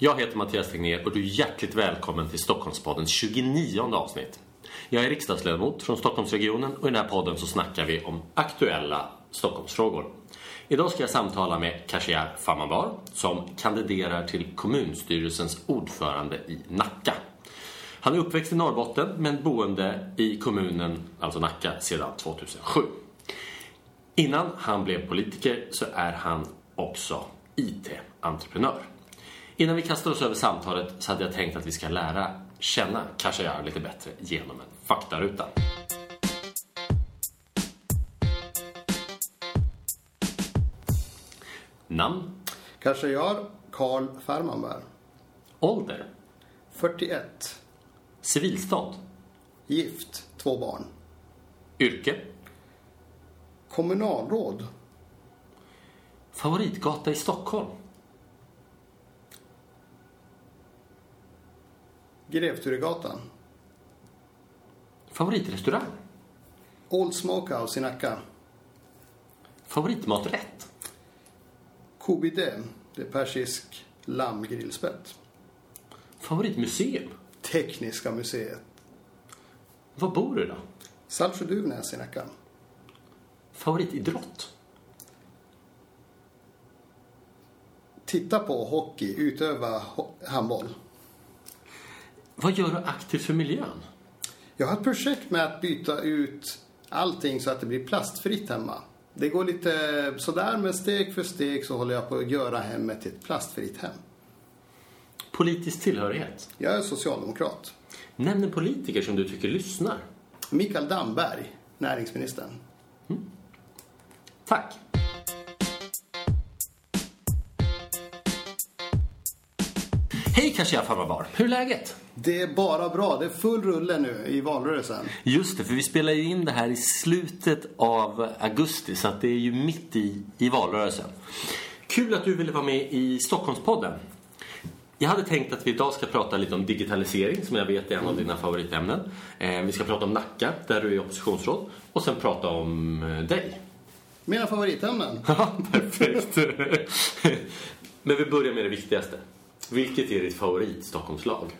Jag heter Mattias Tegnér och du är hjärtligt välkommen till Stockholmspoddens 29 avsnitt. Jag är riksdagsledamot från Stockholmsregionen och i den här podden så snackar vi om aktuella Stockholmsfrågor. Idag ska jag samtala med Khashayar Farmanbar som kandiderar till kommunstyrelsens ordförande i Nacka. Han är uppväxt i Norrbotten men boende i kommunen, alltså Nacka, sedan 2007. Innan han blev politiker så är han också IT-entreprenör. Innan vi kastar oss över samtalet så hade jag tänkt att vi ska lära känna Khashayar lite bättre genom en faktaruta. Namn, Khashayar Karl Farmanberg. ålder, 41. civilstånd, Gift. Två barn. yrke, Kommunalråd. favoritgata i Stockholm, Grevturegatan. favoritrestaurang, Old Smokehouse i Nacka. favoritmaträtt, Kobide. Det är persisk lammgrillspett. favoritmuseum. Tekniska museet. Var bor du då? Saltsjö-Duvnäs i Nacka. Favoritidrott? Titta på hockey, utöva handboll. Vad gör du aktivt för miljön? Jag har ett projekt med att byta ut allting så att det blir plastfritt hemma. Det går lite sådär, men steg för steg så håller jag på att göra hemmet till ett plastfritt hem. Politisk tillhörighet? Jag är socialdemokrat. Nämn en politiker som du tycker lyssnar. Mikael Damberg, näringsministern. Tack! Hej Khashayar Farmanbar! Hur är läget? Det är bara bra. Det är full rulle nu i valrörelsen. Just det, för vi spelar ju in det här i slutet av augusti så att det är ju mitt i, i valrörelsen. Kul att du ville vara med i Stockholmspodden. Jag hade tänkt att vi idag ska prata lite om digitalisering som jag vet är en av dina favoritämnen. Eh, vi ska prata om Nacka, där du är oppositionsråd. Och sen prata om eh, dig. Mina favoritämnen. Ja, perfekt. Men vi börjar med det viktigaste. Vilket är ditt favorit Stockholmslag?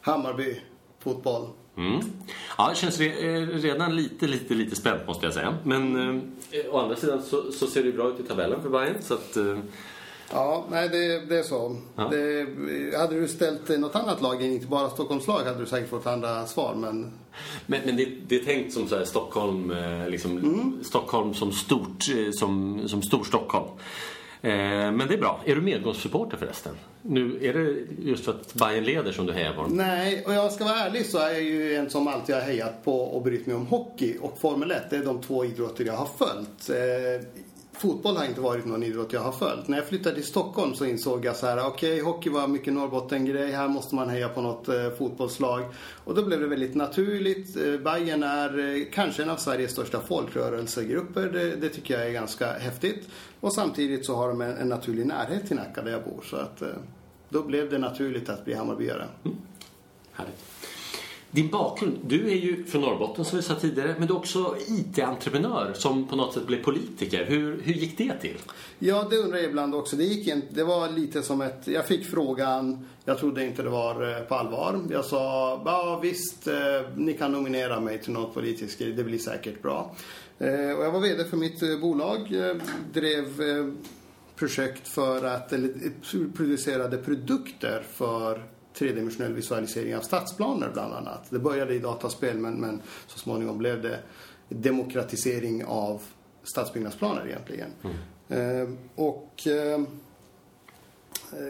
Hammarby, fotboll. Mm. Ja, det känns eh, redan lite, lite, lite spänt måste jag säga. Men eh, å andra sidan så, så ser det ju bra ut i tabellen för Bayern så att... Eh, Ja, nej det, det är så. Ja. Det, hade du ställt något annat lag, inte bara Stockholmslag, hade du säkert fått andra svar. Men men men det, det är tänkt som så här Stockholm, eh, liksom, Stockholm som stort, eh, som, som stor Stockholm. Eh, men det är bra. Är du medgångssupporter förresten? Nu, är det just för att Bayern leder som du hejar på dem? Nej, och jag ska vara ärlig så är jag ju en som alltid har hejat på och brytt mig om hockey och Formel 1. Det är de två idrotter jag har följt. Eh, Fotboll har inte varit någon idrott jag har följt. När jag flyttade till Stockholm så insåg jag så här, okej, hockey var mycket Norrbotten-grej. Här måste man heja på något eh, fotbollslag. Och då blev det väldigt naturligt. Eh, Bayern är eh, kanske en av Sveriges största folkrörelsegrupper. Det, det tycker jag är ganska häftigt. Och samtidigt så har de en, en naturlig närhet till Nacka där jag bor. Så att eh, då blev det naturligt att bli Hammarbyare. Mm. Härligt. Din bakgrund, du är ju från Norrbotten som vi sa tidigare, men du är också IT-entreprenör som på något sätt blev politiker. Hur, hur gick det till? Ja, det undrar jag ibland också. Det, gick inte. det var lite som ett... Jag fick frågan, jag trodde inte det var eh, på allvar. Jag sa, ja visst, eh, ni kan nominera mig till något politiskt, det blir säkert bra. Eh, och jag var VD för mitt bolag, drev projekt för att, eller producerade produkter för tredimensionell visualisering av stadsplaner bland annat. Det började i dataspel men, men så småningom blev det demokratisering av stadsbyggnadsplaner egentligen. Eh, och eh,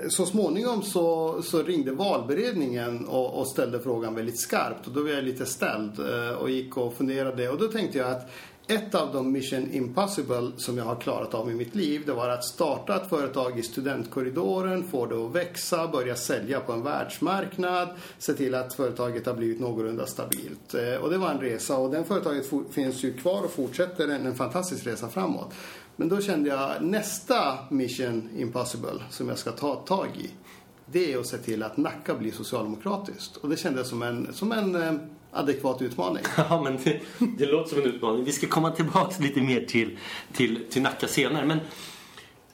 så småningom så, så ringde valberedningen och, och ställde frågan väldigt skarpt. Och då var jag lite ställd eh, och gick och funderade. Och då tänkte jag att ett av de mission impossible som jag har klarat av i mitt liv det var att starta ett företag i studentkorridoren, få det att växa, börja sälja på en världsmarknad, se till att företaget har blivit någorlunda stabilt. Eh, och det var en resa och den företaget finns ju kvar och fortsätter en, en fantastisk resa framåt. Men då kände jag nästa mission impossible som jag ska ta tag i det är att se till att Nacka blir socialdemokratiskt. Och det kändes som en, som en eh, adekvat utmaning. Ja, men det, det låter som en utmaning. Vi ska komma tillbaka lite mer till, till, till Nacka senare. Men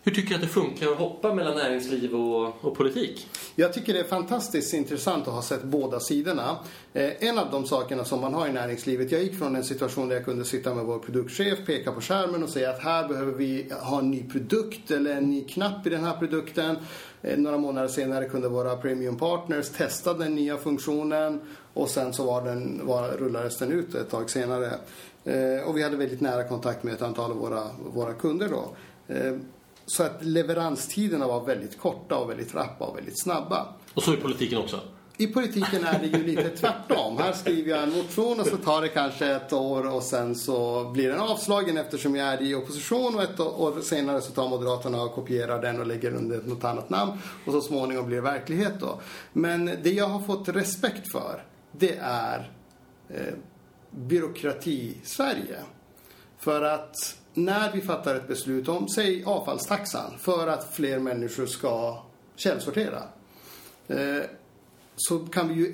Hur tycker du att det funkar att hoppa mellan näringsliv och, och politik? Jag tycker det är fantastiskt intressant att ha sett båda sidorna. Eh, en av de sakerna som man har i näringslivet, jag gick från en situation där jag kunde sitta med vår produktchef, peka på skärmen och säga att här behöver vi ha en ny produkt eller en ny knapp i den här produkten. Eh, några månader senare kunde våra premium partners testa den nya funktionen och sen så var den, var, rullades den ut ett tag senare. Eh, och vi hade väldigt nära kontakt med ett antal av våra, våra kunder då. Eh, så att leveranstiderna var väldigt korta och väldigt rappa och väldigt snabba. Och så i politiken också? I politiken är det ju lite tvärtom. Här skriver jag en motion och så tar det kanske ett år och sen så blir den avslagen eftersom jag är i opposition och ett år senare så tar Moderaterna och kopierar den och lägger under något annat namn och så småningom blir det verklighet då. Men det jag har fått respekt för det är eh, byråkrati-Sverige. För att när vi fattar ett beslut om, säg avfallstaxan, för att fler människor ska källsortera. Eh, så kan vi ju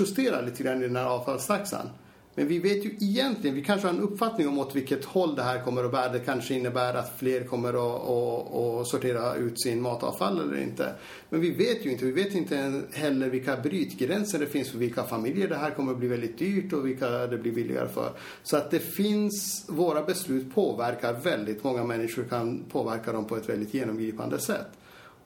justera lite grann i den här avfallstaxan. Men vi vet ju egentligen, vi kanske har en uppfattning om åt vilket håll det här kommer att bära. Det kanske innebär att fler kommer att, att, att, sortera ut sin matavfall eller inte. Men vi vet ju inte. Vi vet inte heller vilka brytgränser det finns för vilka familjer det här kommer att bli väldigt dyrt och vilka det blir billigare för. Så att det finns, våra beslut påverkar väldigt många människor kan påverka dem på ett väldigt genomgripande sätt.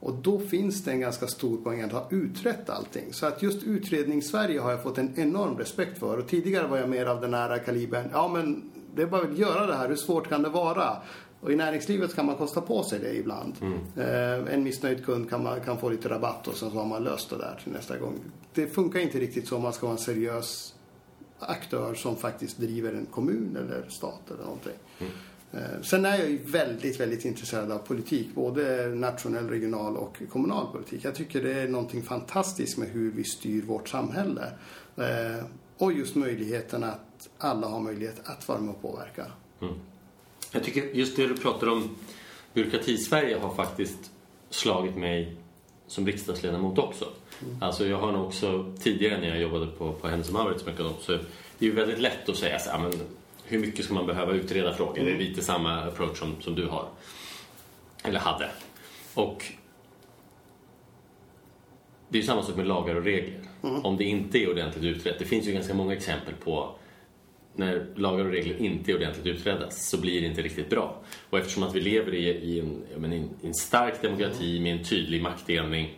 Och då finns det en ganska stor poäng att ha utrett allting. Så att just utrednings-Sverige har jag fått en enorm respekt för. Och tidigare var jag mer av den här kalibern, ja men det är bara att göra det här, hur svårt kan det vara? Och i näringslivet kan man kosta på sig det ibland. Mm. Eh, en missnöjd kund kan, man, kan få lite rabatt och sen så har man löst det där till nästa gång. Det funkar inte riktigt så om man ska vara en seriös aktör som faktiskt driver en kommun eller stat eller någonting. Mm. Eh, sen är jag ju väldigt, väldigt intresserad av politik. Både nationell, regional och kommunal politik. Jag tycker det är någonting fantastiskt med hur vi styr vårt samhälle. Eh, och just möjligheten att alla har möjlighet att vara med och påverka. Mm. Jag tycker just det du pratar om, byråkrati-Sverige har faktiskt slagit mig som riksdagsledamot också. Mm. Alltså jag har nog också tidigare när jag jobbade på, på Hennes Mauritz så det är ju väldigt lätt att säga så här, men hur mycket ska man behöva utreda frågor? Mm. Det är lite samma approach som, som du har. Eller hade. Och det är samma sak med lagar och regler. Mm. Om det inte är ordentligt utrett. Det finns ju ganska många exempel på när lagar och regler inte är ordentligt utredda så blir det inte riktigt bra. Och eftersom att vi lever i, i, en, i en, stark demokrati mm. med en tydlig maktdelning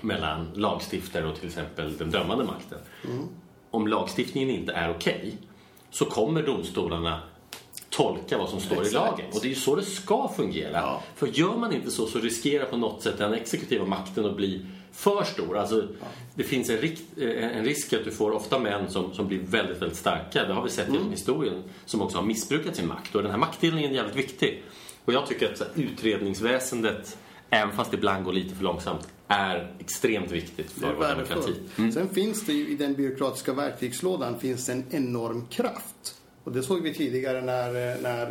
mellan lagstiftare och till exempel den dömande makten. Mm. Om lagstiftningen inte är okej okay, så kommer domstolarna tolka vad som står Exakt. i lagen. Och det är ju så det ska fungera. Ja. För gör man inte så så riskerar på något sätt den exekutiva makten att bli för stor. Alltså, ja. Det finns en, risk, en risk att du får ofta män som, som blir väldigt, väldigt starka. Det har vi sett mm. genom historien. Som också har missbrukat sin makt. Och den här maktdelningen är jävligt viktig. Och jag tycker att här, utredningsväsendet, även fast det ibland går lite för långsamt, är extremt viktigt för vår demokrati. Mm. Sen finns det ju i den byråkratiska verktygslådan finns en enorm kraft. Och det såg vi tidigare när, när,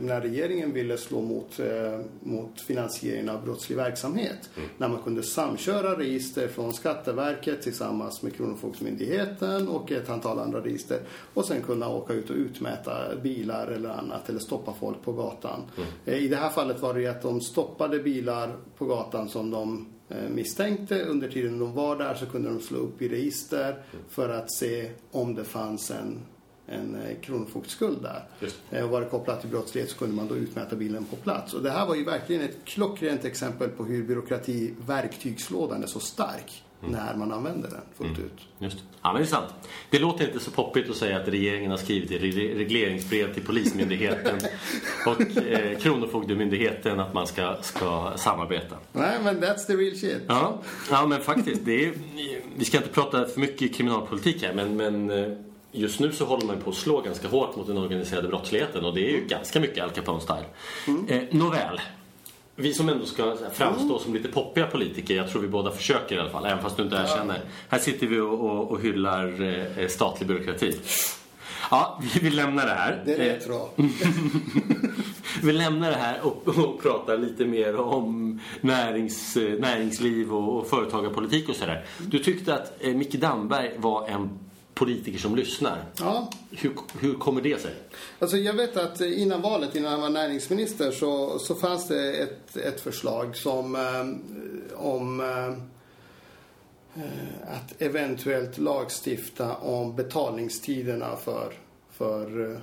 när regeringen ville slå mot, eh, mot finansieringen av brottslig verksamhet. Mm. När man kunde samköra register från Skatteverket tillsammans med Kronofogdemyndigheten och ett antal andra register. Och sen kunna åka ut och utmäta bilar eller annat eller stoppa folk på gatan. Mm. Eh, I det här fallet var det att de stoppade bilar på gatan som de Eh, misstänkte. Under tiden de var där så kunde de slå upp i register för att se om det fanns en, en eh, kronofogdskuld där. Just. Eh, och var det kopplat till brottslighet så kunde man då utmäta bilen på plats. Och det här var ju verkligen ett klockrent exempel på hur byråkrativerktygslådan är så stark mm. när man använder den fullt mm. ut. Just. Ja, men det är sant. Det låter inte så poppigt att säga att regeringen har skrivit i regleringsbrev till Polismyndigheten och eh, Kronofogdemyndigheten att man ska, ska samarbeta. Nej, men that's the real shit. Ja, ja men faktiskt. Det är, vi ska inte prata för mycket kriminalpolitik här, men, men eh, just nu så håller man på att slå ganska hårt mot den organiserade brottsligheten och det är ju ganska mycket Al Capone-style. Mm. Eh, nåväl vi som ändå ska framstå mm. som lite poppiga politiker, jag tror vi båda försöker i alla fall, även fast du inte erkänner. Ja. Här sitter vi och, och, och hyllar eh, statlig byråkrati. Ja, vi, vi lämnar det här. Det är rätt bra. vi lämnar det här och, och pratar lite mer om närings, näringsliv och, och företagarpolitik och sådär. Du tyckte att eh, Micke Damberg var en politiker som lyssnar. Ja. Hur, hur kommer det sig? Alltså jag vet att innan valet, innan han var näringsminister, så, så fanns det ett, ett förslag som eh, om eh, att eventuellt lagstifta om betalningstiderna för, för eh,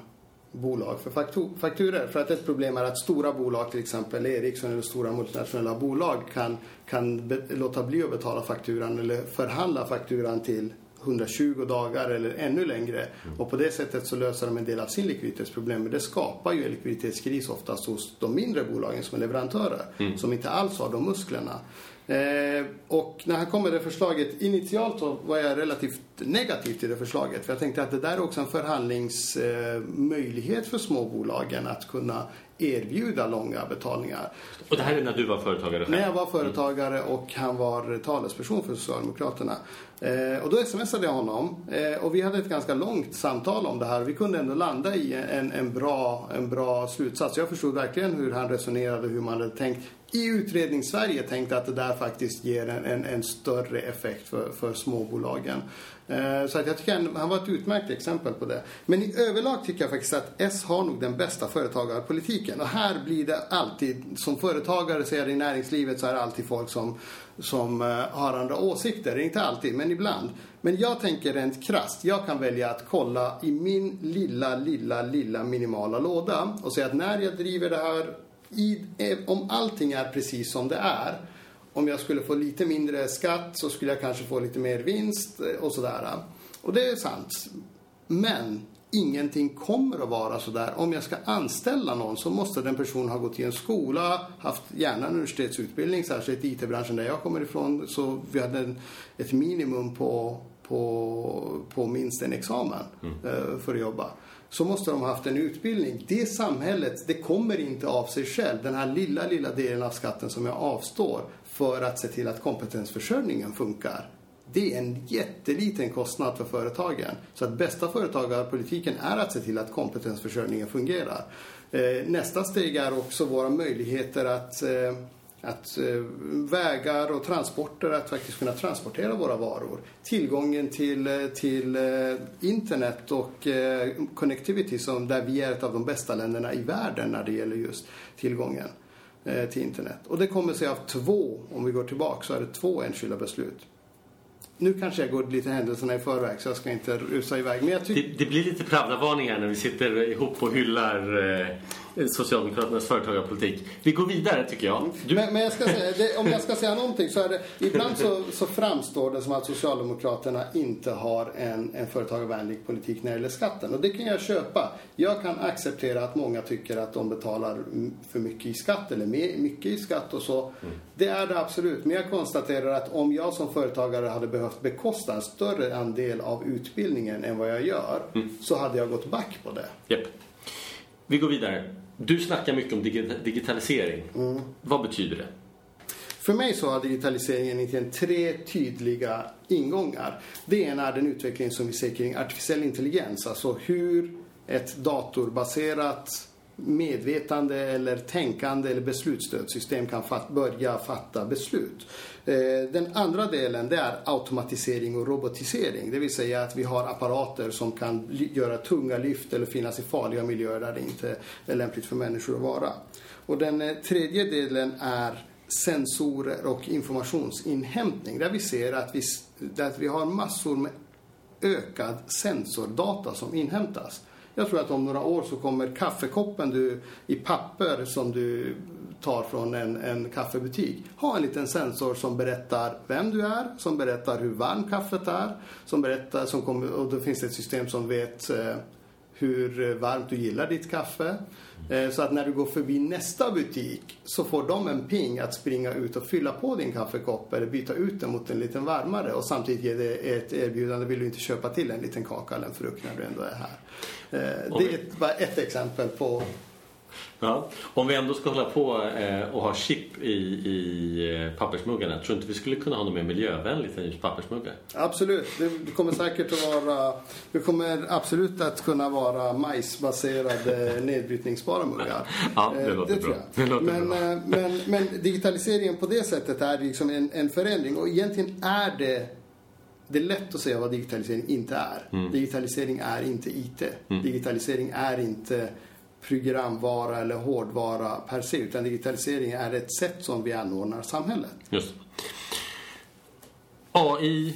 bolag för fakturer. För att ett problem är att stora bolag, till exempel Ericsson eller stora multinationella bolag kan, kan be, låta bli att betala fakturan eller förhandla fakturan till 120 dagar eller ännu längre. Och på det sättet så löser de en del av sin likviditetsproblem. Men det skapar ju en likviditetskris oftast hos de mindre bolagen som är leverantörer. Mm. Som inte alls har de musklerna. Eh, och när han kom med det förslaget, initialt så var jag relativt negativ till det förslaget. För jag tänkte att det där är också en förhandlingsmöjlighet för småbolagen att kunna erbjuda långa betalningar. Och det här är när du var företagare själv? När jag var företagare och han var talesperson för Socialdemokraterna. Eh, och då smsade jag honom eh, och vi hade ett ganska långt samtal om det här. Vi kunde ändå landa i en, en, bra, en bra slutsats. Jag förstod verkligen hur han resonerade, hur man hade tänkt i utredningssverige tänkte att det där faktiskt ger en, en, en större effekt för, för småbolagen. Eh, så att jag tycker han, han, var ett utmärkt exempel på det. Men i överlag tycker jag faktiskt att S har nog den bästa företagarpolitiken. Och här blir det alltid, som företagare så är det i näringslivet så är det alltid folk som, som eh, har andra åsikter. Inte alltid, men ibland. Men jag tänker rent krast. Jag kan välja att kolla i min lilla, lilla, lilla minimala låda och säga att när jag driver det här i, eh, om allting är precis som det är om jag skulle få lite mindre skatt så skulle jag kanske få lite mer vinst eh, och sådär. Och det är sant. Men ingenting kommer att vara sådär. Om jag ska anställa någon så måste den personen ha gått i en skola, haft gärna en universitetsutbildning, särskilt i IT-branschen där jag kommer ifrån. Så vi hade en, ett minimum på, på, på minst en examen mm. Eh, för att jobba så måste de ha haft en utbildning. Det samhället, det kommer inte av sig själv. Den här lilla, lilla delen av skatten som jag avstår för att se till att kompetensförsörjningen funkar. Det är en jätteliten kostnad för företagen. Så att bästa företagarpolitiken är att se till att kompetensförsörjningen fungerar. Eh, nästa steg är också våra möjligheter att eh, att eh, vägar och transporter, att faktiskt kunna transportera våra varor. Tillgången till, till internet och connectivity som där vi är ett av de bästa länderna i världen när det gäller just tillgången till internet. Och det kommer sig av två, om vi går tillbaka, så är det två enskilda beslut. Nu kanske jag går lite händelserna i förväg så jag ska inte rusa iväg. Men jag det, det blir lite Pravda-varningar när vi sitter ihop och hyllar eh, Socialdemokraternas företagarpolitik. Vi går vidare tycker jag. Du... Men, men jag säga, det, om jag ska säga någonting så är det ibland så, så, framstår det som att Socialdemokraterna inte har en, en företagarvänlig politik när det gäller skatten. Och det kan jag köpa. Jag kan acceptera att många tycker att de betalar för mycket i skatt eller mycket i skatt och så. Mm. Det är det absolut. Men jag konstaterar att om jag som företagare hade behövt bekosta en större andel av utbildningen än vad jag gör mm. så hade jag gått back på det. Yep. Vi går vidare. Du snackar mycket om digitalisering. Mm. Vad betyder det? För mig så har digitaliseringen egentligen tre tydliga ingångar. Det ena är den utveckling som vi ser kring artificiell intelligens, alltså hur ett datorbaserat medvetande eller tänkande eller beslutsstödssystem kan fat börja fatta beslut. Eh, den andra delen det är automatisering och robotisering. Det vill säga att vi har apparater som kan göra tunga lyft eller finnas i farliga miljöer där det inte är lämpligt för människor att vara. Och den eh, tredje delen är sensorer och informationsinhämtning. Där vi ser att vi, att vi har massor med ökad sensordata som inhämtas. Jag tror att om några år så kommer kaffekoppen du, i papper som du tar från en, en kaffebutik ha en liten sensor som berättar vem du är, som berättar hur varmt kaffet är, som berättar, som kommer, och då finns det ett system som vet eh, hur varmt du gillar ditt kaffe. Eh, så att när du går förbi nästa butik så får de en ping att springa ut och fylla på din kaffekopp eller byta ut den mot en liten varmare och samtidigt ge dig ett erbjudande. Vill du inte köpa till en liten kaka eller en frukt när du ändå är här? Eh, det är bara ett exempel på Ja. Om vi ändå ska hålla på eh, och ha chip i, i eh, pappersmuggarna, tror inte vi skulle kunna ha något mer miljövänligt än just pappersmuggar? Absolut, det kommer säkert att vara, det kommer absolut att kunna vara majsbaserade nedbrytningsbara muggar. Ja, det låter det bra. Det låter men, bra. Men, men digitaliseringen på det sättet är liksom en, en förändring och egentligen är det det är lätt att säga vad digitalisering inte är. Mm. Digitalisering är inte IT. Digitalisering är inte programvara eller hårdvara per se. Utan digitalisering är ett sätt som vi anordnar samhället. Just. AI,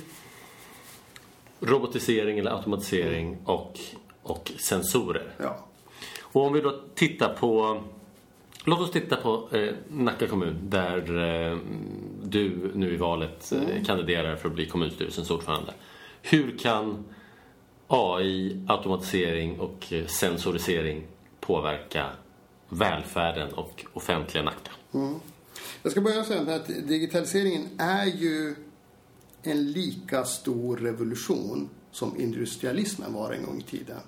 robotisering eller automatisering och, och sensorer. Ja. Och om vi då tittar på Låt oss titta på eh, Nacka kommun där eh, du nu i valet eh, kandiderar för att bli kommunstyrelsens ordförande. Hur kan AI, automatisering och eh, sensorisering påverka välfärden och offentliga Nacka? Jag ska börja säga att digitaliseringen är ju en lika stor revolution som industrialismen var en gång i tiden.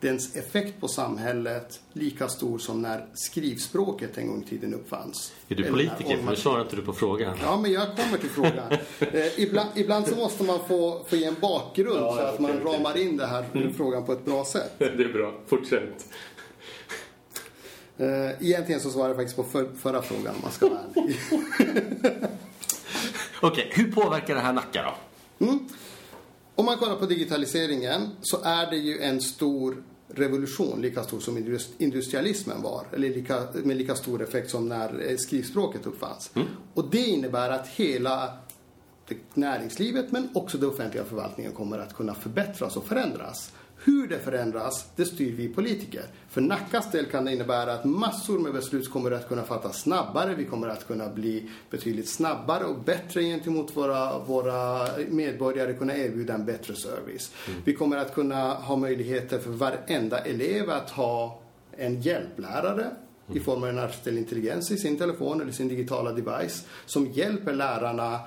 Dens effekt på samhället lika stor som när skrivspråket en gång i tiden uppfanns. Är du politiker? För nu svarar inte du på frågan. Ja, men jag kommer till frågan. Eh, ibland, ibland så måste man få, få ge en bakgrund Ja, så att man ramar in det här frågan på ett bra sätt. Det är bra. Fortsätt. Eh, egentligen så svarar jag faktiskt på för, förra frågan om man ska vara ärlig. Okej, hur påverkar det här Nacka då? Om man kollar på digitaliseringen så är det ju en stor revolution, lika stor som indus- industrialismen var. Eller lika, med lika stor effekt som när eh, skrivspråket uppfanns. Och det innebär att hela näringslivet men också den offentliga förvaltningen kommer att kunna förbättras och förändras. Hur det förändras, det styr vi politiker. För Nackas del kan det innebära att massor med beslut kommer att kunna fattas snabbare. Vi kommer att kunna bli betydligt snabbare och bättre gentemot våra, våra medborgare, kunna erbjuda en bättre service. Vi kommer att kunna ha möjligheter för varenda elev att ha en hjälplärare i form av en artificiell intelligens i sin telefon eller sin digitala device som hjälper lärarna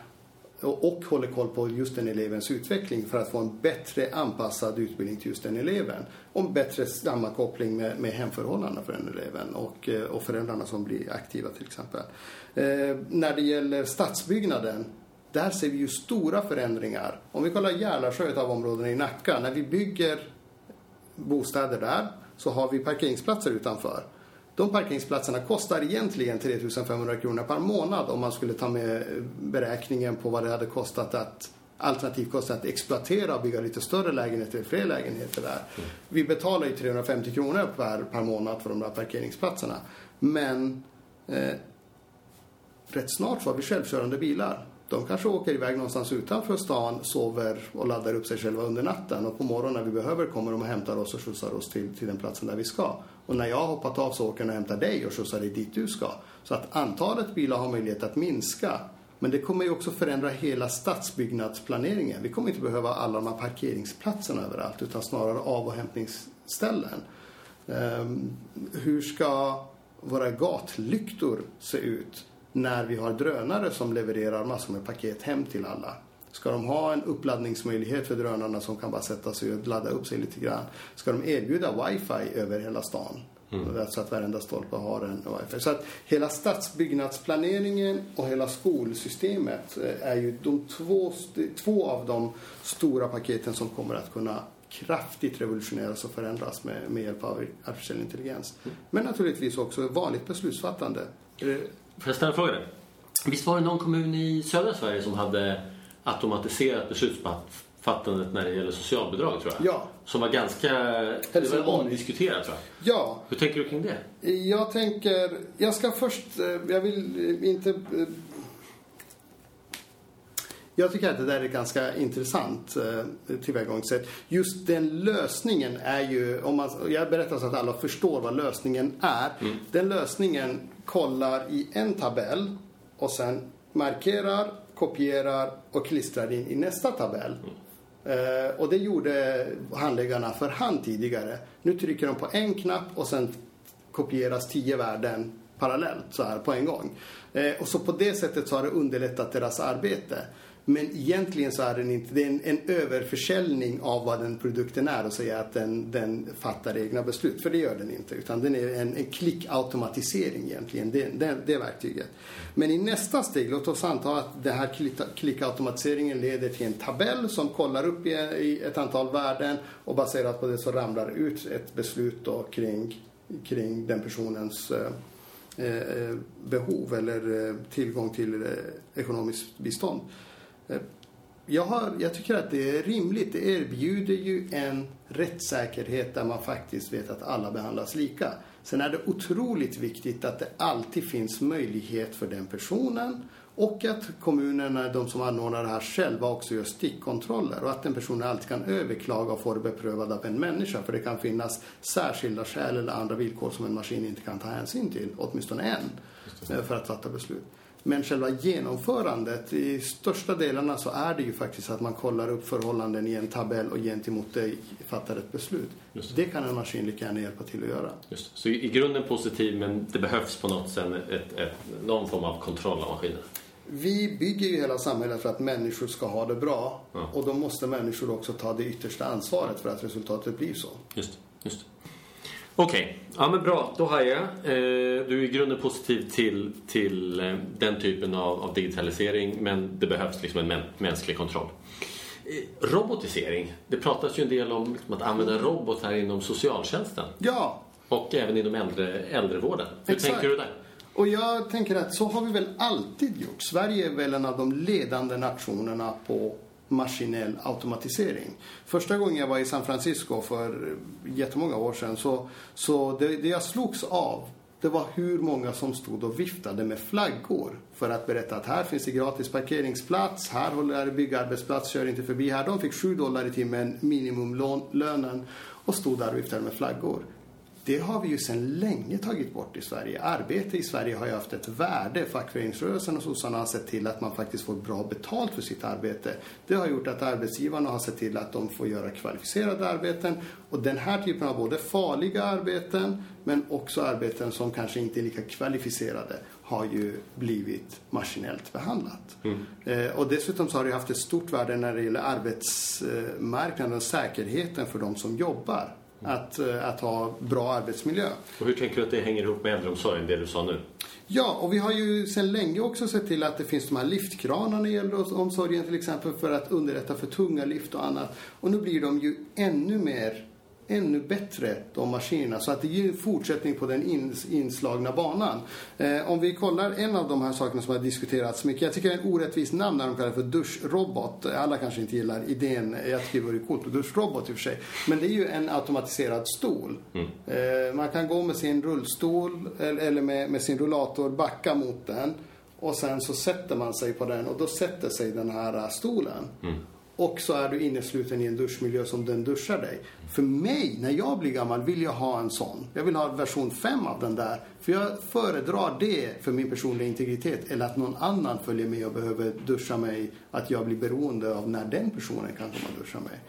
och håller koll på just den elevens utveckling för att få en bättre anpassad utbildning till just den eleven. Och en bättre sammankoppling med, med hemförhållandena för den eleven och, eh, och föräldrarna som blir aktiva till exempel. Eh, när det gäller stadsbyggnaden där ser vi ju stora förändringar. Om vi kollar Järlasjö, ett av områdena i Nacka, när vi bygger bostäder där så har vi parkeringsplatser utanför. De parkeringsplatserna kostar egentligen 3500 kronor per månad om man skulle ta med beräkningen på vad det hade kostat att alternativt kostat att exploatera och bygga lite större lägenheter, fler lägenheter där. Vi betalar ju 350 kronor per, per månad för de där parkeringsplatserna. Men eh, rätt snart så har vi självkörande bilar. De kanske åker iväg någonstans utanför stan, sover och laddar upp sig själva under natten och på morgonen när vi behöver kommer de och hämtar oss och skjutsar oss till, till den platsen där vi ska. Och när jag har hoppat av så åker de och hämtar dig och skjutsar dig dit du ska. Så att antalet bilar har möjlighet att minska. Men det kommer ju också förändra hela stadsbyggnadsplaneringen. Vi kommer inte behöva alla de här parkeringsplatserna överallt utan snarare av och hämtningsställen. Um, hur ska våra gatlyktor se ut när vi har drönare som levererar massor med paket hem till alla? Ska de ha en uppladdningsmöjlighet för drönarna som kan bara sätta sig och ladda upp sig lite grann? Ska de erbjuda wifi över hela stan? Så att varenda stolpe har en wifi. Så att hela stadsbyggnadsplaneringen och hela skolsystemet eh, är ju de två, två av de stora paketen som kommer att kunna kraftigt revolutioneras och förändras med, med hjälp av artificiell intelligens. Men naturligtvis också vanligt beslutsfattande. Får jag ställa en fråga? Visst var det någon kommun i södra Sverige som hade automatiserat beslutsfattandet när det gäller socialbidrag tror jag? Ja. Som var ganska... Det var omdiskuterat tror jag. Ja, Hur tänker du kring det? Jag tänker, jag ska först, jag vill inte... Jag tycker att det där är ett ganska intressant eh, tillvägagångssätt. Just den lösningen är ju, om man, jag berättar så att alla förstår vad lösningen är. Den lösningen kollar i en tabell och sen markerar, kopierar och klistrar in i nästa tabell. Eh, och det gjorde handläggarna för hand tidigare. Nu trycker de på en knapp och sen kopieras tio värden parallellt så här på en gång. Eh, och så på det sättet så har det underlättat deras arbete. Men egentligen så är den inte, det är en, en överförsäljning av vad den produkten är och säga att den, den fattar egna beslut. För det gör den inte. Utan den är en, en klickautomatisering egentligen, det, det, det verktyget. Men i nästa steg, låt oss anta att den här klickautomatiseringen leder till en tabell som kollar upp i, i ett antal värden och baserat på det så ramlar det ut ett beslut då kring, kring den personens eh, eh behov eller eh, tillgång till eh, ekonomiskt bistånd. Eh, jag, har, jag tycker att det är rimligt. Det erbjuder ju en rättssäkerhet där man faktiskt vet att alla behandlas lika. Sen är det otroligt viktigt att det alltid finns möjlighet för den personen och att kommunerna, de som anordnar det här själva också gör stickkontroller och att en person alltid kan överklaga och få det beprövad av en människa för det kan finnas särskilda skäl eller andra villkor som en maskin inte kan ta hänsyn till, åtminstone en, för att fatta beslut. Men själva genomförandet, i största delarna så är det ju faktiskt att man kollar upp förhållanden i en tabell och gentemot det fattar ett beslut. Det. det. kan en maskin lika gärna hjälpa till att göra. Just. Så i grunden positiv men det behövs på något sätt ett, ett, någon form av kontroll av maskinen? Vi bygger ju hela samhället för att människor ska ha det bra. Ja. Och då måste människor också ta det yttersta ansvaret för att resultatet blir så. Just, just. Okej, okay. ja men bra. Då har jag. Eh, du är i grunden positiv till, till eh, den typen av, av, digitalisering men det behövs liksom en mänsklig kontroll. Eh, robotisering. Det pratas ju en del om liksom, att använda robotar inom socialtjänsten. Ja. Och även inom äldre, äldrevården. Hur Exakt. tänker du där? Och jag tänker att så har vi väl alltid gjort. Sverige är väl en av de ledande nationerna på maskinell automatisering. Första gången jag var i San Francisco för jättemånga år sedan så, så det, det jag slogs av det var hur många som stod och viftade med flaggor för att berätta att här finns det gratis parkeringsplats, här håller jag byggarbetsplats, kör inte förbi här. De fick 7 dollar i timmen, minimumlönen och stod där och viftade med flaggor det har vi ju sedan länge tagit bort i Sverige. Arbete i Sverige har ju haft ett värde. Fackföreningsrörelsen och sossarna har sett till att man faktiskt får bra betalt för sitt arbete. Det har gjort att arbetsgivarna har sett till att de får göra kvalificerade arbeten. Och den här typen av både farliga arbeten men också arbeten som kanske inte är lika kvalificerade har ju blivit maskinellt behandlat. Mm. Eh, och dessutom så har det haft ett stort värde när det gäller arbetsmarknaden och säkerheten för de som jobbar att, eh, att ha bra arbetsmiljö. Och hur tänker du att det hänger ihop med äldreomsorgen, det du sa nu? Ja, och vi har ju sedan länge också sett till att det finns de här liftkranarna i äldreomsorgen till exempel för att underlätta för tunga lift och annat. Och nu blir de ju ännu mer ännu bättre, de maskinerna. Så att det ger fortsättning på den inslagna banan. Eh, om vi kollar en av de här sakerna som har diskuterats mycket. Jag tycker det är en orättvis namn när de kallar det för duschrobot. Alla kanske inte gillar idén. Jag tycker det vore coolt med duschrobot i och för sig. Men det är ju en automatiserad stol. Mm. Eh, man kan gå med sin rullstol eller med, med sin rullator, backa mot den. Och sen så sätter man sig på den och då sätter sig den här stolen. Mm. Och så är du innesluten i en duschmiljö som den duschar dig. För mig, när jag blir gammal, vill jag ha en sån. Jag vill ha version 5 av den där. För jag föredrar det för min personliga integritet. Eller att någon annan följer med och behöver duscha mig. Att jag blir beroende av när den personen kan komma och duscha mig.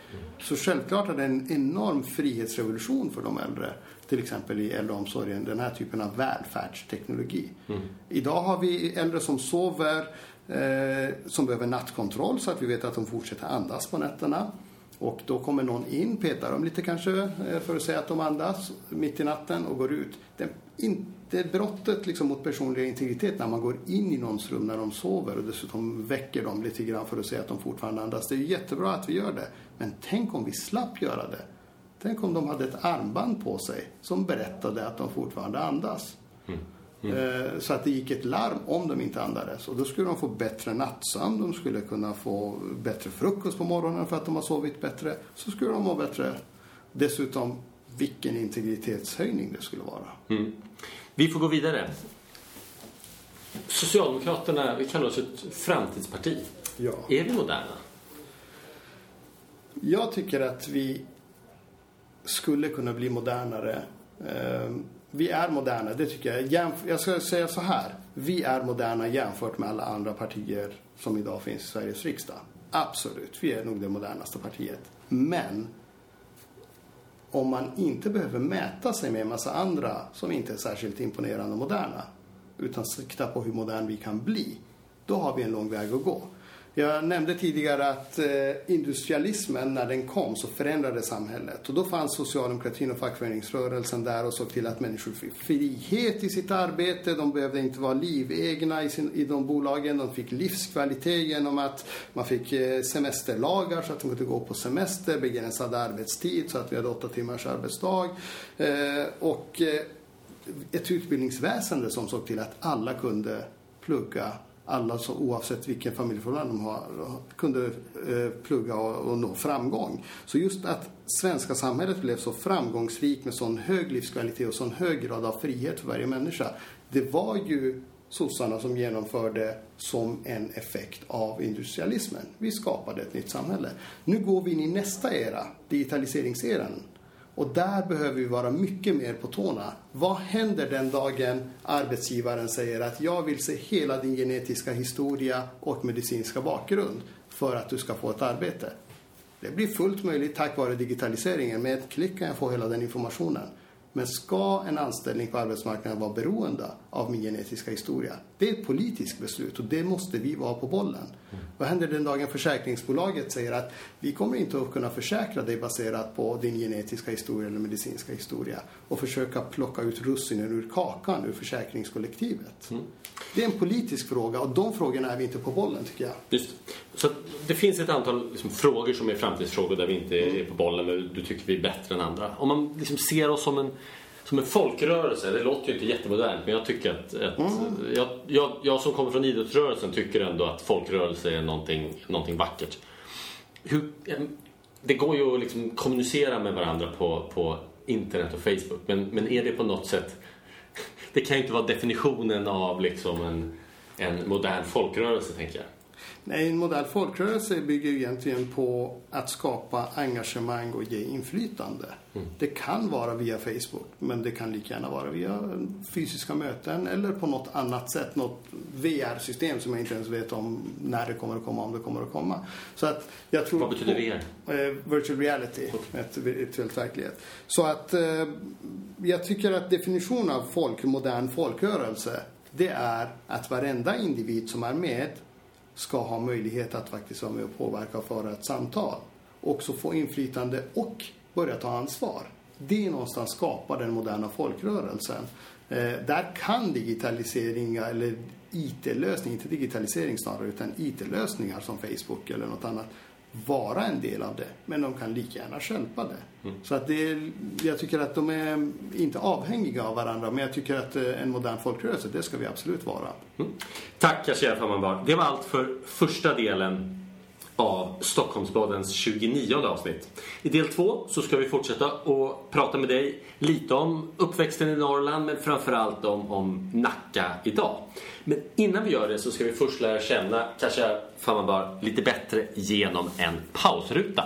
Så självklart är det en enorm frihetsrevolution för de äldre. Till exempel i äldreomsorgen, den här typen av välfärdsteknologi. Mm. Idag har vi äldre som sover eh, som behöver nattkontroll så att vi vet att de fortsätter andas på nätterna. Och då kommer någon in, petar dem lite kanske eh, för att säga att de andas mitt i natten och går ut. Det är inte brottet liksom mot personlig integritet när man går in i någons rum när de sover och dessutom väcker dem lite grann för att säga att de fortfarande andas. Det är jättebra att vi gör det. Men tänk om vi slapp göra det. Tänk om de hade ett armband på sig som berättade att de fortfarande andas. Mm. Mm. Så att det gick ett larm om de inte andades. Och då skulle de få bättre nattsömn, de skulle kunna få bättre frukost på morgonen för att de har sovit bättre. Så skulle de må bättre. Dessutom, vilken integritetshöjning det skulle vara. Mm. Vi får gå vidare. Socialdemokraterna, vi kallar oss ett framtidsparti. Ja. Är vi moderna? Jag tycker att vi skulle kunna bli modernare. Vi är moderna, det tycker jag. Jämf jag ska säga så här. Vi är moderna jämfört med alla andra partier som idag finns i Sveriges riksdag. Absolut, vi är nog det modernaste partiet. Men om man inte behöver mäta sig med en massa andra som inte är särskilt imponerande och moderna utan sikta på hur modern vi kan bli, då har vi en lång väg att gå. Jag nämnde tidigare att eh, industrialismen, när den kom, så förändrade samhället. Och då fanns socialdemokratin och fackföreningsrörelsen där och såg till att människor fick frihet i sitt arbete. De behövde inte vara livegna i, sin, i de bolagen. De fick livskvalitet genom att man fick eh, semesterlagar så att de kunde gå på semester, begränsad arbetstid så att vi hade åtta timmars arbetsdag. Eh, och ett utbildningsväsende som såg till att alla kunde plugga alla som, oavsett vilken familjeförhållande de har kunde eh, plugga och, och nå framgång. Så just att svenska samhället blev så framgångsrikt med sån hög livskvalitet och sån hög grad av frihet för varje människa. Det var ju sossarna som genomförde som en effekt av industrialismen. Vi skapade ett nytt samhälle. Nu går vi in i nästa era, digitaliseringseran. Och där behöver vi vara mycket mer på tårna. Vad händer den dagen arbetsgivaren säger att jag vill se hela din genetiska historia och medicinska bakgrund för att du ska få ett arbete? Det blir fullt möjligt tack vare digitaliseringen. Med ett klick kan jag få hela den informationen. Men ska en anställning på arbetsmarknaden vara beroende av min genetiska historia? Det är ett politiskt beslut och det måste vi vara på bollen. Mm. Vad händer den dagen försäkringsbolaget säger att vi kommer inte att kunna försäkra dig baserat på din genetiska historia eller medicinska historia och försöka plocka ut russinen ur kakan ur försäkringskollektivet? Mm. Det är en politisk fråga och de frågorna är vi inte på bollen tycker jag. Just. Så det finns ett antal liksom, frågor som är framtidsfrågor där vi inte mm. är på bollen eller du tycker vi är bättre än andra. Om man liksom ser oss som en som en folkrörelse, det låter ju inte jättemodernt men jag tycker att, att mm. jag, jag, jag, som kommer från idrottsrörelsen tycker ändå att folkrörelse är någonting, någonting vackert. Hur, det går ju att liksom kommunicera med varandra på, på internet och Facebook men, men är det på något sätt det kan ju inte vara definitionen av liksom en, en modern folkrörelse tänker jag. Nej, en modell folkrörelse bygger egentligen på att skapa engagemang och ge inflytande. Mm. Det kan vara via Facebook, men det kan lika gärna vara via fysiska möten eller på något annat sätt, något VR-system som jag inte ens vet om när det kommer att komma, om det kommer att komma. Så att jag tror Vad betyder VR? På, eh, virtual reality, okay. ett virtuellt verklighet. Så att eh, jag tycker att definitionen av folk, modern folkrörelse, det är att varenda individ som är med ska ha möjlighet att faktiskt vara med och påverka och föra ett samtal. Också få inflytande och börja ta ansvar. Det någonstans skapar den moderna folkrörelsen. Eh, där kan digitalisering eller IT-lösning, inte digitalisering snarare, utan IT-lösningar som Facebook eller något annat vara en del av det. Men de kan lika gärna stjälpa det. Mm. Så att det är, jag tycker att de är inte avhängiga av varandra. Men jag tycker att eh, en modern folkrörelse, det ska vi absolut vara. Mm. Tack Kashia Fammanbar. Det var allt för första delen av Stockholmsbladens 29 avsnitt. I del två så ska vi fortsätta och prata med dig lite om uppväxten i Norrland men framförallt om, om Nacka idag. Men innan vi gör det så ska vi först lära känna Kasia Fammanbar lite bättre genom en pausruta.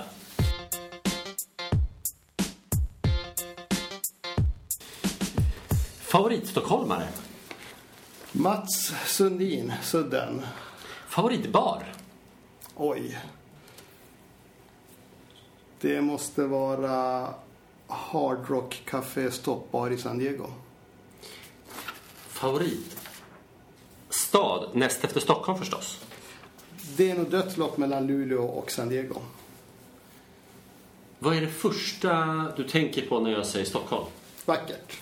Favoritstockholmare? Mats Sundin, Sudden. Favoritbar? Oj. Det måste vara Hard Rock Café Stoppbar i San Diego. Favorit? Stad, näst efter Stockholm förstås. Det är nog dödslopp mellan Luleå och San Diego. Vad är det första du tänker på när jag säger Stockholm? Vackert.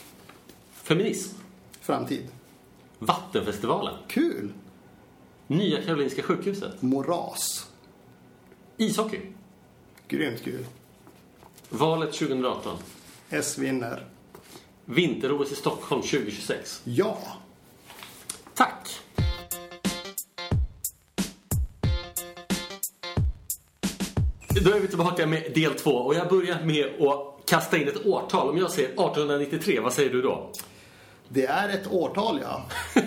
Feminism? Framtid. Vattenfestivalen? Kul! Nya Karolinska sjukhuset? Moras. Ishockey? Grymt kul. Valet 2018? S vinner. Vinter-OS i Stockholm 2026? Ja! Tack! Då är vi tillbaka med del två och jag börjar med att kasta in ett årtal. Om jag säger 1893, vad säger du då? Det är ett årtal, ja.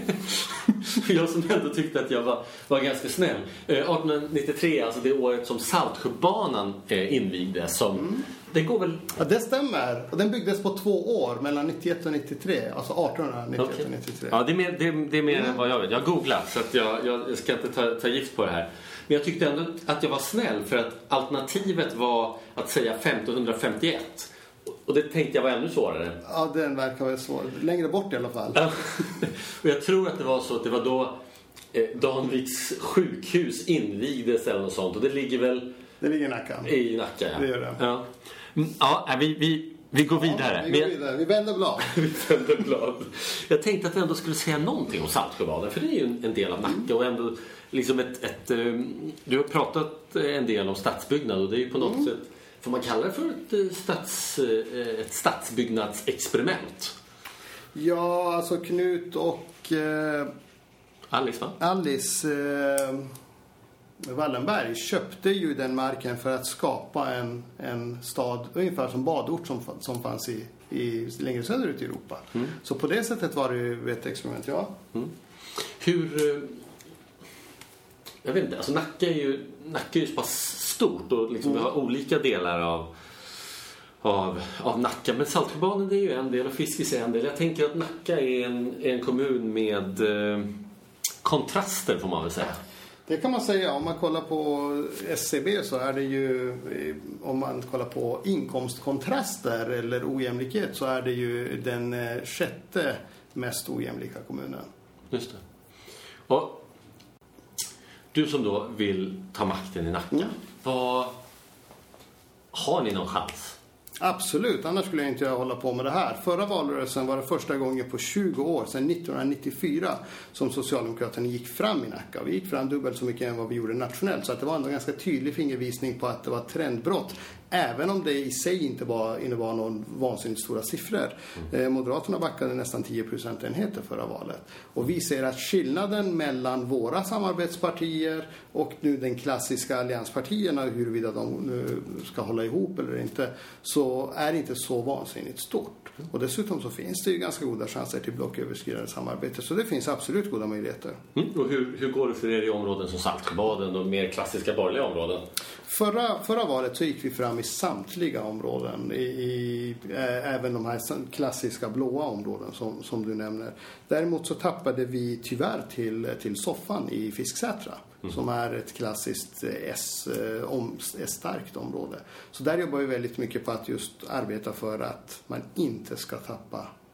jag som ändå tyckte att jag var, var ganska snäll. Eh, 1893, alltså det året som Saltsjöbanan eh, invigdes. Som, mm. Det går väl... Ja, det stämmer. Och den byggdes på två år, mellan 91 och 93. Alltså 1891 okay. och 93. Ja, det är mer, det, det är mer mm. än vad jag vet. Jag har googlat, så att jag, jag ska inte ta, ta gift på det här. Men jag tyckte ändå att jag var snäll för att alternativet var att säga 1551. Och det tänkte jag var ännu svårare. Ja, den verkar vara svår. Längre bort i alla fall. och jag tror att det var så att det var då eh, Danviks sjukhus invigdes eller något sånt. Och det ligger väl... Det ligger i Nacka. I Nacka, ja. Det gör det. Ja, mm, ja vi, vi, vi går vidare. Ja, vi går vidare. Vi vänder blad. vi vänder blad. Jag tänkte att vi ändå skulle säga någonting om Saltsjöbaden. För det är ju en, del av Nacka och ändå liksom ett, ett... Um, du har pratat en del om stadsbyggnad och det är ju på något mm. sätt Får man kalla det för ett, eh, stads, eh, ett stadsbyggnadsexperiment? Ja, alltså Knut och eh, Alice, va? Alice eh, Wallenberg köpte ju den marken för att skapa en, en stad, ungefär som badort som, som fanns i, i längre söderut i Europa. Mm. Så på det sättet var det ju ett experiment, ja. Mm. Hur... Jag vet inte, alltså Nacka är ju, Nacka är ju så pass stort och liksom mm. vi har olika delar av av, av Nacka. Men Saltsjöbaden är ju en del och Fiskis är en del. Jag tänker att Nacka är en, en kommun med eh, kontraster får man väl säga. Det kan man säga. Om man kollar på SCB så är det ju, eh, om man kollar på inkomstkontraster eller ojämlikhet så är det ju den eh, sjätte mest ojämlika kommunen. Just det. Och du som då vill ta makten i Nacka. Mm. Vad, har ni någon chans? Absolut, annars skulle jag inte hålla på med det här. Förra valrörelsen var det första gången på 20 år, sedan 1994, som Socialdemokraterna gick fram i Nacka. Vi gick fram dubbelt så mycket än vad vi gjorde nationellt. Så att det var ändå en ganska tydlig fingervisning på att det var ett trendbrott. Även om det i sig inte var, innebar någon vansinnigt stora siffror. Mm. Moderaterna backade nästan 10 procentenheter förra valet. Och vi ser att skillnaden mellan våra samarbetspartier och nu den klassiska allianspartierna, huruvida de nu ska hålla ihop eller inte, så är inte så vansinnigt stort. Och dessutom så finns det ju ganska goda chanser till blocköverskridande samarbete. Så det finns absolut goda möjligheter. Mm. Och hur, hur går det för er i områden som Saltsjöbaden och mer klassiska borgerliga områden? Förra, förra valet så gick vi fram i samtliga områden. I, i äh, även de här klassiska blåa områden som, som du nämner. Däremot så tappade vi tyvärr till, till soffan i Fisksätra. Mm. Som är ett klassiskt S-starkt eh, område. Så där jobbar vi väldigt mycket på att just arbeta för att man inte ska tappa eh,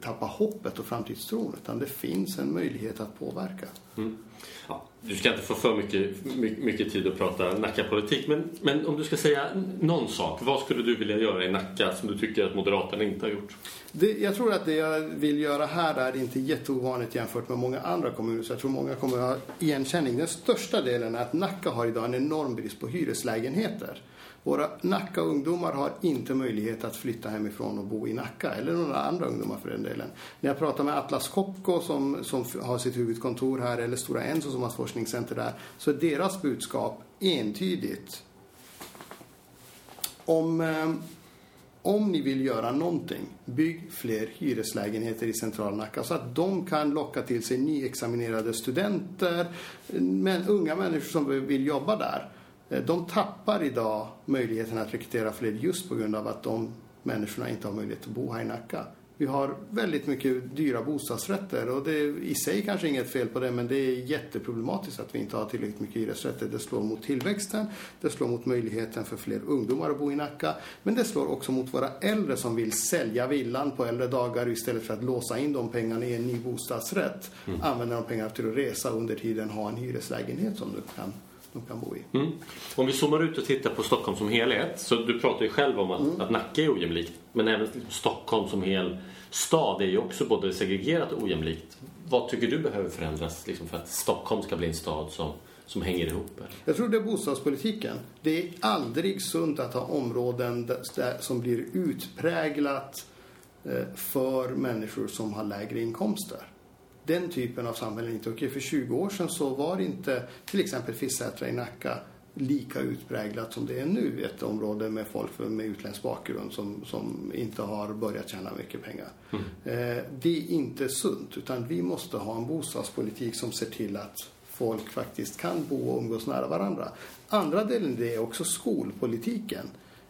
tappa hoppet och framtidstron utan det finns en möjlighet att påverka. Mm. Ja, du ska inte få för mycket, mycket, mycket tid att prata Nacka-politik men, men om du ska säga någon sak, vad skulle du vilja göra i Nacka som du tycker att Moderaterna inte har gjort? Det, jag tror att det jag vill göra här är inte jätteovanligt jämfört med många andra kommuner så jag tror många kommer att ha igenkänning. Den största delen är att Nacka har idag en enorm brist på hyreslägenheter. Våra Nacka-ungdomar har inte möjlighet att flytta hemifrån och bo i Nacka, eller några andra ungdomar för den delen. När jag pratar med Atlas Copco som, som har sitt huvudkontor här, eller Stora Enso som har ett forskningscenter där, så är deras budskap entydigt. Om, eh, om ni vill göra någonting, bygg fler hyreslägenheter i centrala Nacka så att de kan locka till sig nyexaminerade studenter, men unga människor som vill jobba där. Eh, de tappar idag möjligheten att rekrytera fler just på grund av att de människorna inte har möjlighet att bo här i Nacka. Vi har väldigt mycket dyra bostadsrätter och det är i sig kanske inget fel på det men det är jätteproblematiskt att vi inte har tillräckligt mycket hyresrätter. Det slår mot tillväxten, det slår mot möjligheten för fler ungdomar att bo i Nacka men det slår också mot våra äldre som vill sälja villan på äldre dagar istället för att låsa in de pengarna i en ny bostadsrätt. Mm. Använda de pengarna till att resa och under tiden ha en hyreslägenhet som du kan de kan bo i. Mm. Om vi zoomar ut och tittar på Stockholm som helhet. Så du pratar ju själv om att, mm. att Nacka är ojämlikt. Men även Stockholm som hel stad är ju också både segregerat och ojämlikt. Vad tycker du behöver förändras liksom, för att Stockholm ska bli en stad som, som hänger ihop? Eller? Jag tror det är bostadspolitiken. Det är aldrig sunt att ha områden där, som blir utpräglat eh, för människor som har lägre inkomster den typen av samhälle inte okej. För 20 år sedan så var inte till exempel Fisksätra i Nacka lika utpräglat som det är nu. Ett område med folk med utländsk bakgrund som, som inte har börjat tjäna mycket pengar. Mm. Eh, det är inte sunt utan vi måste ha en bostadspolitik som ser till att folk faktiskt kan bo och umgås nära varandra. Andra delen det är också skolpolitiken.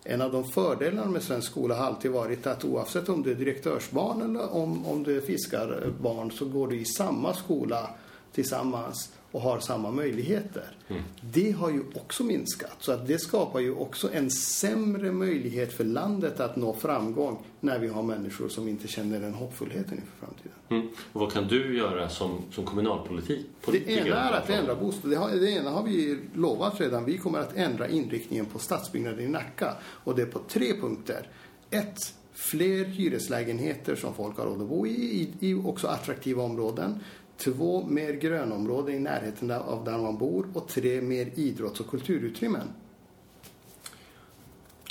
En av de fördelarna med svensk skola har alltid varit att oavsett om du är direktörsbarn eller om, om du är fiskarbarn så går du i samma skola tillsammans och har samma möjligheter. Mm. Det har ju också minskat. Så att det skapar ju också en sämre möjlighet för landet att nå framgång när vi har människor som inte känner den hoppfullheten inför framtiden. Mm. Och vad kan du göra som, som kommunalpolitik? Det ena är att ändra har, det ena har vi lovat redan. Vi kommer att ändra inriktningen på stadsbyggnaden i Nacka. Och det är på tre punkter. Ett, fler hyreslägenheter som folk har råd att bo i, i, i också attraktiva områden. Två, mer grönområden i närheten av där man bor. Och tre, mer idrotts och kulturutrymmen.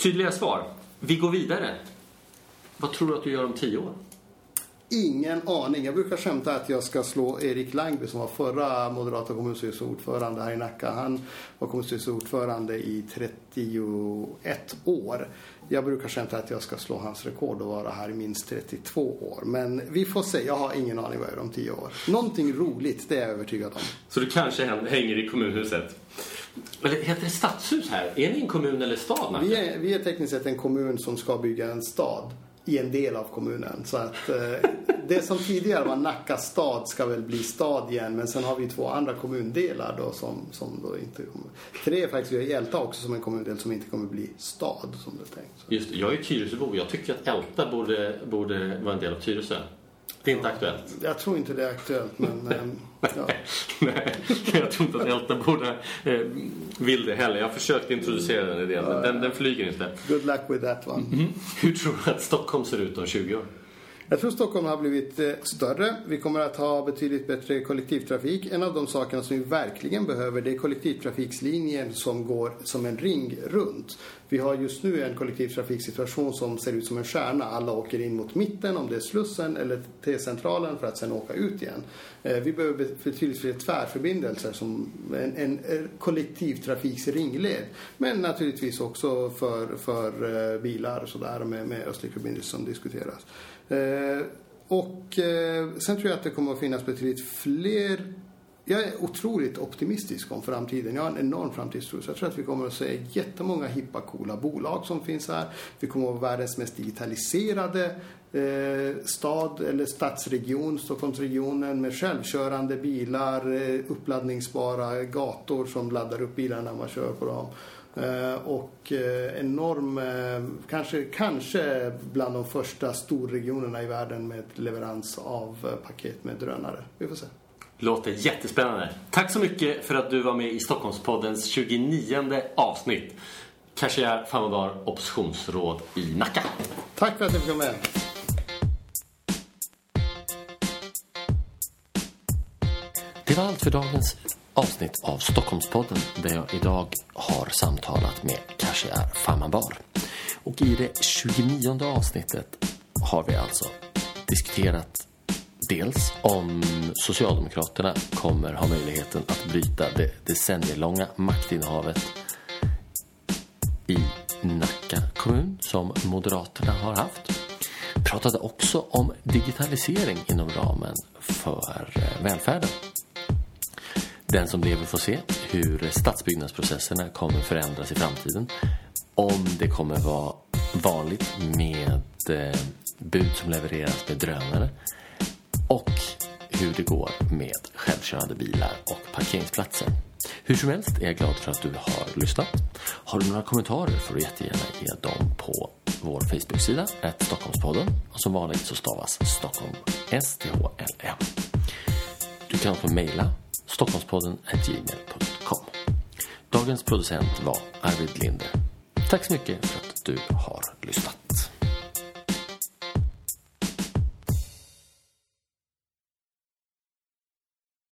Tydliga svar. Vi går vidare. Vad tror du att du gör om tio år? Ingen aning. Jag brukar skämta att jag ska slå Erik Langby som var förra moderata kommunstyrelseordförande här i Nacka. Han var kommunstyrelseordförande i 31 år. Jag brukar skämta att jag ska slå hans rekord och vara här i minst 32 år. Men vi får se. Jag har ingen aning vad jag gör om 10 år. Någonting roligt, det är jag övertygad om. Så du kanske hänger i kommunhuset? Eller heter det stadshus här? Är ni en kommun eller stad? Vi är, vi är tekniskt sett en kommun som ska bygga en stad i en del av kommunen. Så att eh, det som tidigare var Nacka stad ska väl bli stad igen. Men sen har vi två andra kommundelar då som, som då inte kommer. Tre är faktiskt, vi har Älta också som en kommundel som inte kommer bli stad som det är tänkt. Just Jag är Tyresöbo. Jag tycker att Älta borde, borde vara en del av Tyresö. Det är inte aktuellt. Jag tror inte det är aktuellt, men... ähm, ja. Nej, jag tror inte att Älta borde eh, vill det heller. Jag har försökt introducera den idén, men den, den flyger inte. Good luck with that one. Mm. Hur tror du att Stockholm ser ut om 20 år? Jag tror Stockholm har blivit eh, större. Vi kommer att ha betydligt bättre kollektivtrafik. En av de sakerna som vi verkligen behöver det är kollektivtrafikslinjer som går som en ring runt. Vi har just nu en kollektivtrafiksituation som ser ut som en stjärna. Alla åker in mot mitten, om det är Slussen eller T-centralen för att sen åka ut igen. Eh, vi behöver betydligt fler tvärförbindelser som en, en, kollektivtrafiksringled. Men naturligtvis också för, för eh, bilar och sådär med, med östlig förbindelse som diskuteras. Eh, och eh, sen tror jag att det kommer att finnas betydligt fler jag är otroligt optimistisk om framtiden. Jag har en enorm framtidstro. Så jag tror att vi kommer att se jättemånga hippa, coola bolag som finns här. Vi kommer att vara världens mest digitaliserade eh, stad eller stadsregion, Stockholmsregionen med självkörande bilar, eh, uppladdningsbara gator som laddar upp bilarna när man kör på dem. Eh, och eh, enorm, eh, kanske, kanske bland de första storregionerna i världen med leverans av paket med drönare. Vi får se. Låter jättespännande. Tack så mycket för att du var med i Stockholmspoddens 29 avsnitt. Khashayar Farmanbar, oppositionsråd i Nacka. Tack för att du fick vara med. Det var allt för dagens avsnitt av Stockholmspodden där jag idag har samtalat med Khashayar Farmanbar. Och i det 29 avsnittet har vi alltså diskuterat dels om Socialdemokraterna kommer ha möjligheten att bryta det decennielånga maktinnehavet i Nacka kommun som Moderaterna har haft. Pratade också om digitalisering inom ramen för eh, välfärden. Den som lever får se hur stadsbyggnadsprocesserna kommer förändras i framtiden. Om det kommer vara vanligt med eh, bud som levereras med drönare. Och hur det går med självkörande bilar och parkeringsplatser. Hur som helst är jag glad för att du har lyssnat. Har du några kommentarer får du jättegärna ge dem på vår Facebook-sida, Stockholmspodden. Och som vanligt så stavas Stockholm S-T-H-L-M. Du kan också mejla stockholmspodden.gmail.com Dagens producent var Arvid Linder. Tack så mycket för att du har lyssnat.